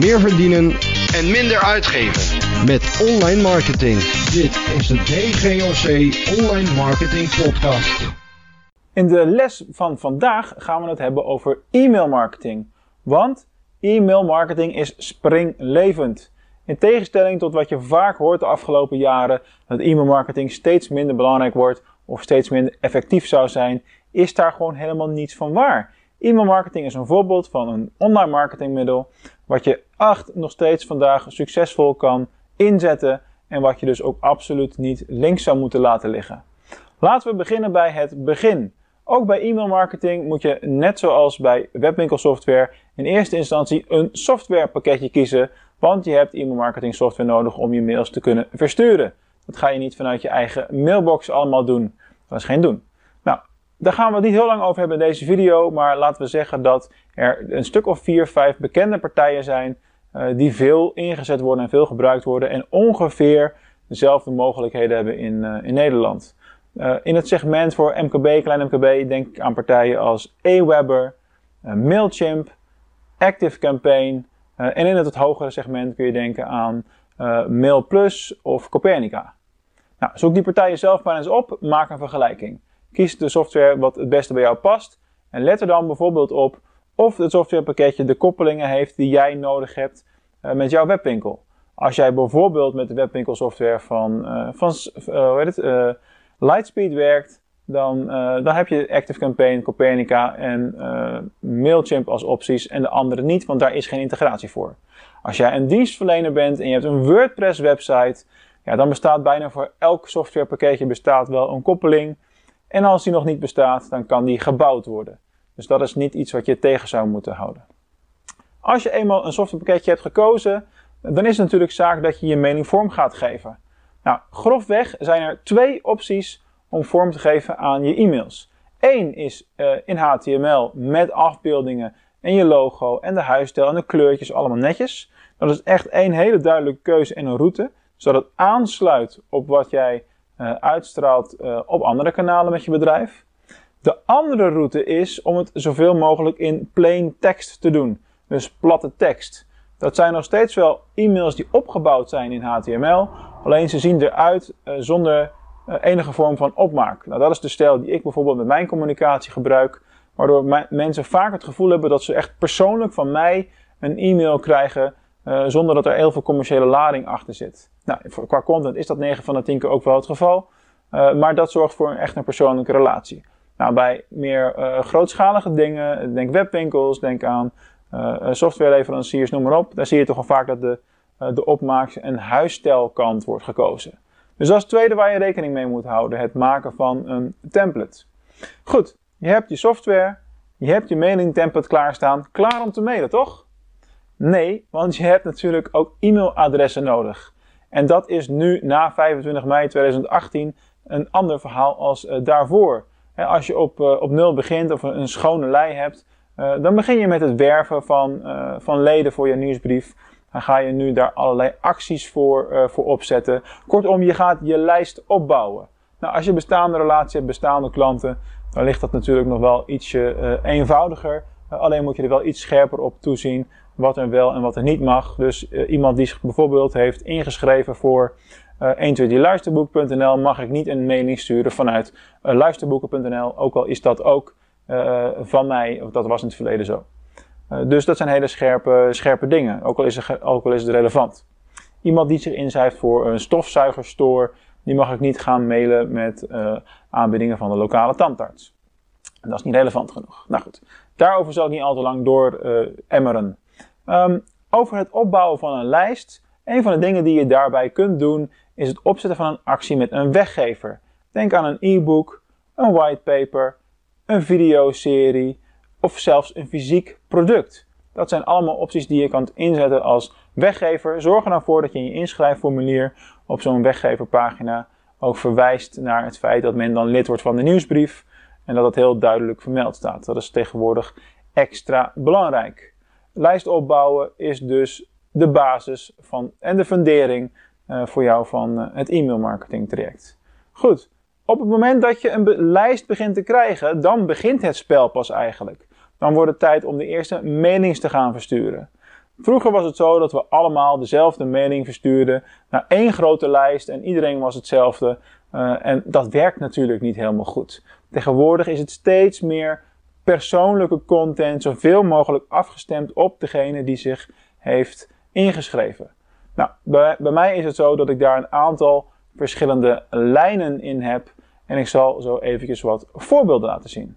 Meer verdienen en minder uitgeven. met online marketing. Dit is de DGOC Online Marketing Podcast. In de les van vandaag gaan we het hebben over e-mail marketing. Want e-mail marketing is springlevend. In tegenstelling tot wat je vaak hoort de afgelopen jaren, dat e-mail marketing steeds minder belangrijk wordt of steeds minder effectief zou zijn, is daar gewoon helemaal niets van waar. E-mail marketing is een voorbeeld van een online marketingmiddel wat je echt nog steeds vandaag succesvol kan inzetten en wat je dus ook absoluut niet links zou moeten laten liggen. Laten we beginnen bij het begin. Ook bij e-mail marketing moet je, net zoals bij webwinkelsoftware, in eerste instantie een softwarepakketje kiezen, want je hebt e-mail marketing software nodig om je mails te kunnen versturen. Dat ga je niet vanuit je eigen mailbox allemaal doen. Dat is geen doen. Daar gaan we het niet heel lang over hebben in deze video, maar laten we zeggen dat er een stuk of vier, vijf bekende partijen zijn uh, die veel ingezet worden en veel gebruikt worden en ongeveer dezelfde mogelijkheden hebben in, uh, in Nederland. Uh, in het segment voor MKB, klein MKB, denk ik aan partijen als Aweber, Mailchimp, ActiveCampaign en in het hogere segment kun je denken aan MailPlus of Copernica. Nou, zoek die partijen zelf maar eens op, maak een vergelijking. Kies de software wat het beste bij jou past en let er dan bijvoorbeeld op of het softwarepakketje de koppelingen heeft die jij nodig hebt uh, met jouw webwinkel. Als jij bijvoorbeeld met de webwinkelsoftware van, uh, van uh, hoe heet het, Lightspeed werkt, dan, dan heb je ActiveCampaign, Copernica en Mailchimp als opties en de andere niet, want daar is geen integratie voor. Als jij een dienstverlener bent en je hebt een WordPress website, ja, dan bestaat bijna voor elk softwarepakketje bestaat wel een koppeling. En als die nog niet bestaat, dan kan die gebouwd worden. Dus dat is niet iets wat je tegen zou moeten houden. Als je eenmaal een softwarepakketje hebt gekozen, dan is het natuurlijk zaak dat je je mening vorm gaat geven. Nou, grofweg zijn er twee opties om vorm te geven aan je e-mails. Eén is uh, in HTML met afbeeldingen en je logo en de huisstijl en de kleurtjes allemaal netjes. Dat is echt één hele duidelijke keuze en een route, zodat het aansluit op wat jij uitstraalt uh, op andere kanalen met je bedrijf. De andere route is om het zoveel mogelijk in plain text te doen. Dus platte tekst. Dat zijn nog steeds wel e-mails die opgebouwd zijn in HTML. Alleen ze zien eruit uh, zonder enige vorm van opmaak. Nou, dat is de stijl die ik bijvoorbeeld met mijn communicatie gebruik. Waardoor mensen vaak het gevoel hebben dat ze echt persoonlijk van mij een e-mail krijgen. Uh, zonder dat er heel veel commerciële lading achter zit. Nou, voor, qua content is dat 9 van de 10 keer ook wel het geval. maar dat zorgt voor een echt een persoonlijke relatie. Nou, bij meer uh, grootschalige dingen, denk webwinkels, denk aan softwareleveranciers, noem maar op. Daar zie je toch al vaak dat de, de opmaaks- en huisstijlkant wordt gekozen. Dus dat is het tweede waar je rekening mee moet houden, het maken van een template. Goed, je hebt je software, je hebt je mailing template klaarstaan, klaar om te mailen, toch? Nee, want je hebt natuurlijk ook e-mailadressen nodig. En dat is nu na 25 mei 2018 een ander verhaal als daarvoor. Als je op, uh, op nul begint of een, schone lei hebt, uh, dan begin je met het werven van, van leden voor je nieuwsbrief. Dan ga je nu daar allerlei acties voor, voor opzetten. Kortom, je gaat je lijst opbouwen. Nou, als je bestaande relatie hebt, bestaande klanten, dan ligt dat natuurlijk nog wel ietsje eenvoudiger. alleen moet je er wel iets scherper op toezien wat er wel en wat er niet mag. Dus iemand die zich bijvoorbeeld heeft ingeschreven voor uh, 123luisterboek.nl mag ik niet een mailing sturen vanuit uh, luisterboeken.nl, ook al is dat ook van mij, of dat was in het verleden zo. Dus dat zijn hele scherpe, scherpe dingen, ook al, is het, ook al is het relevant. Iemand die zich inschrijft voor een stofzuigerstore, die mag ik niet gaan mailen met aanbiedingen van de lokale tandarts. Dat is niet relevant genoeg. Nou goed, daarover zal ik niet al te lang door emmeren. Um, over het opbouwen van een lijst. Een van de dingen die je daarbij kunt doen, is het opzetten van een actie met een weggever. Denk aan een e-book, een whitepaper, een videoserie of zelfs een fysiek product. Dat zijn allemaal opties die je kan inzetten als weggever. Zorg er nou voor dat je in je inschrijfformulier op zo'n weggeverpagina ook verwijst naar het feit dat men dan lid wordt van de nieuwsbrief en dat dat heel duidelijk vermeld staat. Dat is tegenwoordig extra belangrijk. Lijst opbouwen is dus de basis van en de fundering uh, voor jou van uh, het e-mail marketing traject. Goed, op het moment dat je een lijst begint te krijgen, dan begint het spel pas eigenlijk. dan wordt het tijd om de eerste mailings te gaan versturen. Vroeger was het zo dat we allemaal dezelfde mailing verstuurden naar één grote lijst en iedereen was hetzelfde. Uh, en dat werkt natuurlijk niet helemaal goed. Tegenwoordig is het steeds meer persoonlijke content, zoveel mogelijk afgestemd op degene die zich heeft ingeschreven. Nou, bij, mij is het zo dat ik daar een aantal verschillende lijnen in heb. En ik zal zo eventjes wat voorbeelden laten zien.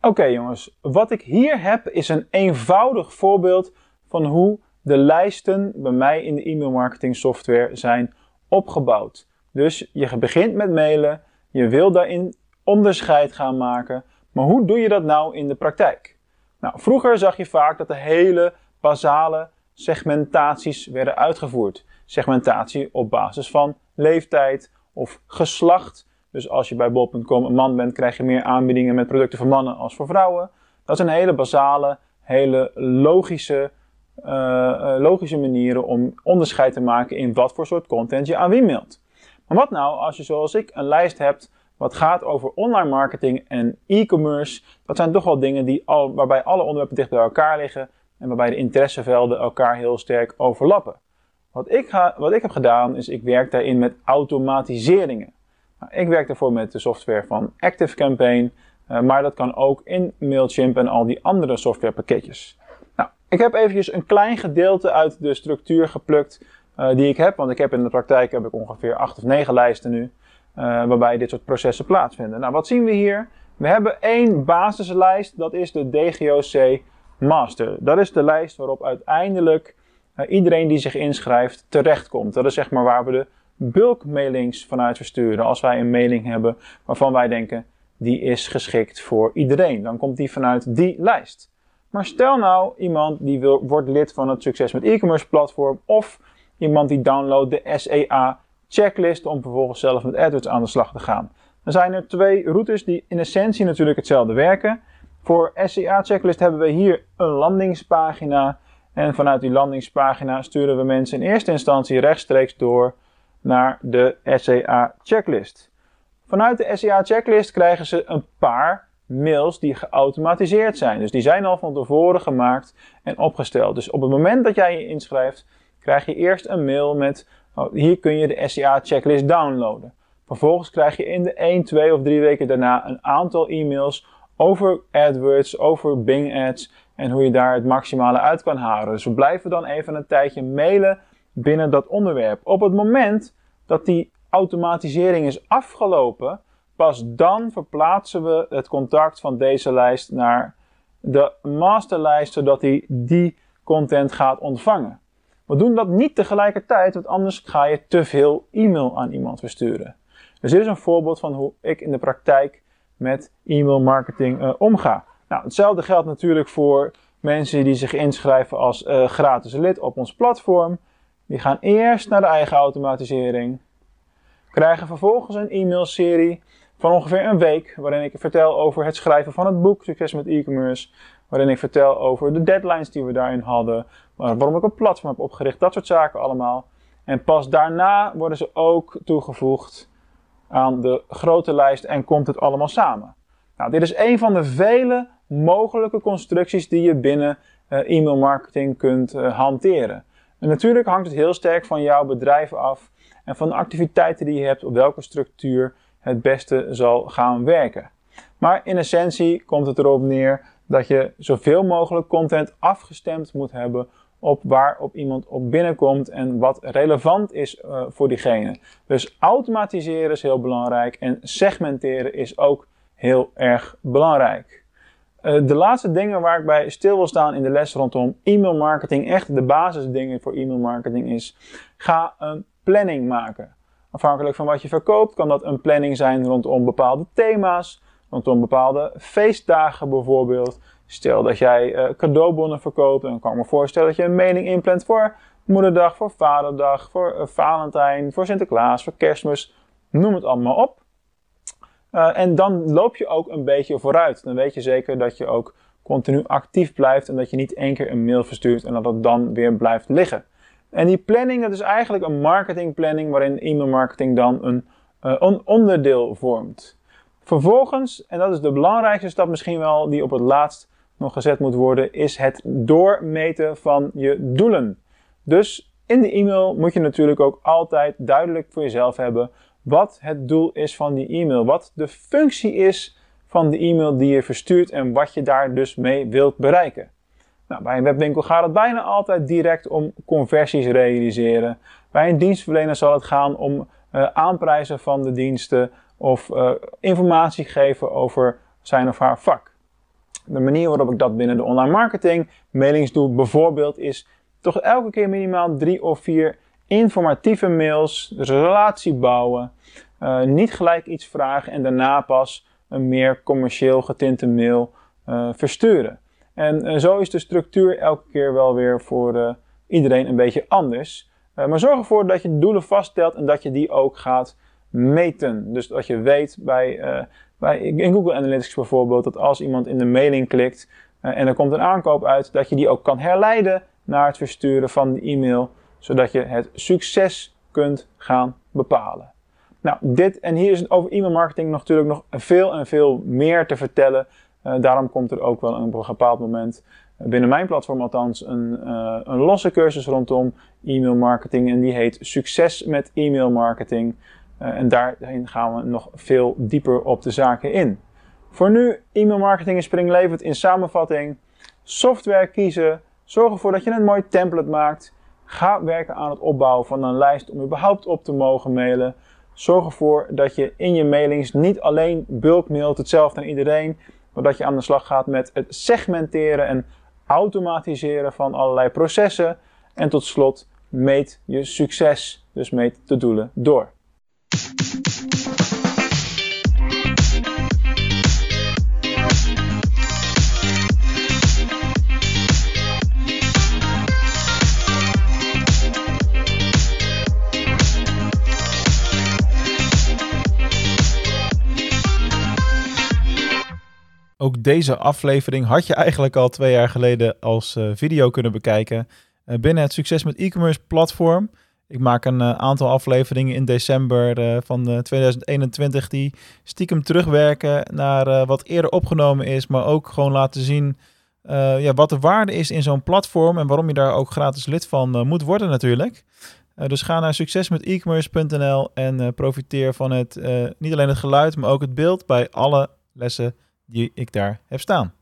Oké jongens, wat ik hier heb is een eenvoudig voorbeeld van hoe de lijsten bij mij in de e-mail marketing software zijn opgebouwd. Dus je begint met mailen, je wil daarin onderscheid gaan maken, maar hoe doe je dat nou in de praktijk? Nou, vroeger zag je vaak dat de hele basale segmentaties werden uitgevoerd. Segmentatie op basis van leeftijd of geslacht. Dus als je bij bol.com een man bent, krijg je meer aanbiedingen met producten voor mannen als voor vrouwen. Dat zijn hele basale, hele logische, uh, logische manieren om onderscheid te maken in wat voor soort content je aan wie mailt. Maar wat nou als je zoals ik een lijst hebt wat gaat over online marketing en e-commerce? Dat zijn toch wel dingen die al, waarbij alle onderwerpen dicht bij elkaar liggen en waarbij de interessevelden elkaar heel sterk overlappen. Wat ik, ga, wat ik heb gedaan is, ik werk daarin met automatiseringen. Nou, ik werk daarvoor met de software van ActiveCampaign, uh, maar dat kan ook in Mailchimp en al die andere softwarepakketjes. Nou, ik heb eventjes een klein gedeelte uit de structuur geplukt uh, die ik heb, want ik heb in de praktijk heb ik ongeveer 8 of 9 lijsten nu, waarbij dit soort processen plaatsvinden. Nou, wat zien we hier? We hebben één basislijst, dat is de DGOC Master. Dat is de lijst waarop uiteindelijk uh, iedereen die zich inschrijft terechtkomt. Dat is zeg maar waar we de bulkmailings vanuit versturen. Als wij een mailing hebben waarvan wij denken die is geschikt voor iedereen, dan komt die vanuit die lijst. Maar stel nou iemand die wil, wordt lid van het Succes met e-commerce platform of iemand die downloadt de SEA checklist om vervolgens zelf met AdWords aan de slag te gaan. Dan zijn er twee routes die in essentie natuurlijk hetzelfde werken. Voor SEA checklist hebben we hier een landingspagina. En vanuit die landingspagina sturen we mensen in eerste instantie rechtstreeks door naar de SEA checklist. Vanuit de SEA checklist krijgen ze een paar mails die geautomatiseerd zijn. Dus die zijn al van tevoren gemaakt en opgesteld. Dus op het moment dat jij je inschrijft, krijg je eerst een mail met oh, hier kun je de SEA checklist downloaden. Vervolgens krijg je in de 1, 2 of 3 weken daarna een aantal e-mails over AdWords, over Bing Ads en hoe je daar het maximale uit kan halen. Dus we blijven dan even een tijdje mailen binnen dat onderwerp. Op het moment dat die automatisering is afgelopen, pas dan verplaatsen we het contact van deze lijst naar de masterlijst, zodat hij die content gaat ontvangen. We doen dat niet tegelijkertijd, want anders ga je te veel e-mail aan iemand versturen. Dus dit is een voorbeeld van hoe ik in de praktijk met e-mail marketing uh, omga. Nou, hetzelfde geldt natuurlijk voor mensen die zich inschrijven als uh, gratis lid op ons platform. Die gaan eerst naar de eigen automatisering, krijgen vervolgens een e-mailserie van ongeveer een week, waarin ik vertel over het schrijven van het boek Succes met e-commerce, waarin ik vertel over de deadlines die we daarin hadden, waarom ik een platform heb opgericht, dat soort zaken allemaal. En pas daarna worden ze ook toegevoegd aan de grote lijst en komt het allemaal samen. Nou, dit is een van de vele mogelijke constructies die je binnen uh, e-mail marketing kunt uh, hanteren. En natuurlijk hangt het heel sterk van jouw bedrijf af en van de activiteiten die je hebt, op welke structuur het beste zal gaan werken. Maar in essentie komt het erop neer dat je zoveel mogelijk content afgestemd moet hebben op waar op iemand op binnenkomt en wat relevant is uh, voor diegene. Dus automatiseren is heel belangrijk en segmenteren is ook heel erg belangrijk. Uh, de laatste dingen waar ik bij stil wil staan in de les rondom e-mail marketing, echt de basisdingen voor e-mail marketing is, ga een planning maken. Afhankelijk van wat je verkoopt kan dat een planning zijn rondom bepaalde thema's, rondom bepaalde feestdagen bijvoorbeeld. Stel dat jij uh, cadeaubonnen verkoopt, dan kan ik me voorstellen dat je een mening inplant voor Moederdag, voor Vaderdag, voor uh, Valentijn, voor Sinterklaas, voor Kerstmis, noem het allemaal op. Uh, en dan loop je ook een beetje vooruit. Dan weet je zeker dat je ook continu actief blijft en dat je niet één keer een mail verstuurt en dat het dan weer blijft liggen. En die planning, dat is eigenlijk een marketingplanning waarin e-mailmarketing dan een, een onderdeel vormt. Vervolgens, en dat is de belangrijkste stap misschien wel, die op het laatst nog gezet moet worden, is het doormeten van je doelen. Dus in de e-mail moet je natuurlijk ook altijd duidelijk voor jezelf hebben wat het doel is van die e-mail, wat de functie is van de e-mail die je verstuurt en wat je daar dus mee wilt bereiken. Nou, bij een webwinkel gaat het bijna altijd direct om conversies realiseren. Bij een dienstverlener zal het gaan om uh, aanprijzen van de diensten of uh, informatie geven over zijn of haar vak. De manier waarop ik dat binnen de online marketing mailings doe, bijvoorbeeld, is toch elke keer minimaal drie of vier informatieve mails, dus relatie bouwen, uh, niet gelijk iets vragen en daarna pas een meer commercieel getinte mail uh, versturen. En zo is de structuur elke keer wel weer voor iedereen een beetje anders. maar zorg ervoor dat je doelen vaststelt en dat je die ook gaat meten. Dus dat je weet bij, bij in Google Analytics bijvoorbeeld dat als iemand in de mailing klikt en er komt een aankoop uit, dat je die ook kan herleiden naar het versturen van de e-mail, zodat je het succes kunt gaan bepalen. Nou, dit en hier is over e-mail marketing natuurlijk nog veel en veel meer te vertellen. Uh, daarom komt er ook wel op een bepaald moment binnen mijn platform althans een, een losse cursus rondom e-mail marketing en die heet Succes met e-mail marketing. En daarin gaan we nog veel dieper op de zaken in. Voor nu, e-mail marketing is springlevend in samenvatting. Software kiezen, zorg ervoor dat je een mooi template maakt. Ga werken aan het opbouwen van een lijst om überhaupt op te mogen mailen. Zorg ervoor dat je in je mailings niet alleen bulk mailt hetzelfde aan iedereen, maar dat je aan de slag gaat met het segmenteren en automatiseren van allerlei processen. En tot slot, meet je succes, dus meet de doelen door. Deze aflevering had je eigenlijk al twee jaar geleden als uh, video kunnen bekijken uh, binnen het Succes met e-commerce platform. Ik maak een uh, aantal afleveringen in december van 2021 die stiekem terugwerken naar wat eerder opgenomen is, maar ook gewoon laten zien ja, wat de waarde is in zo'n platform en waarom je daar ook gratis lid van moet worden natuurlijk. dus ga naar succesmetecommerce.nl en profiteer van het, niet alleen het geluid, maar ook het beeld bij alle lessen die ik daar heb staan.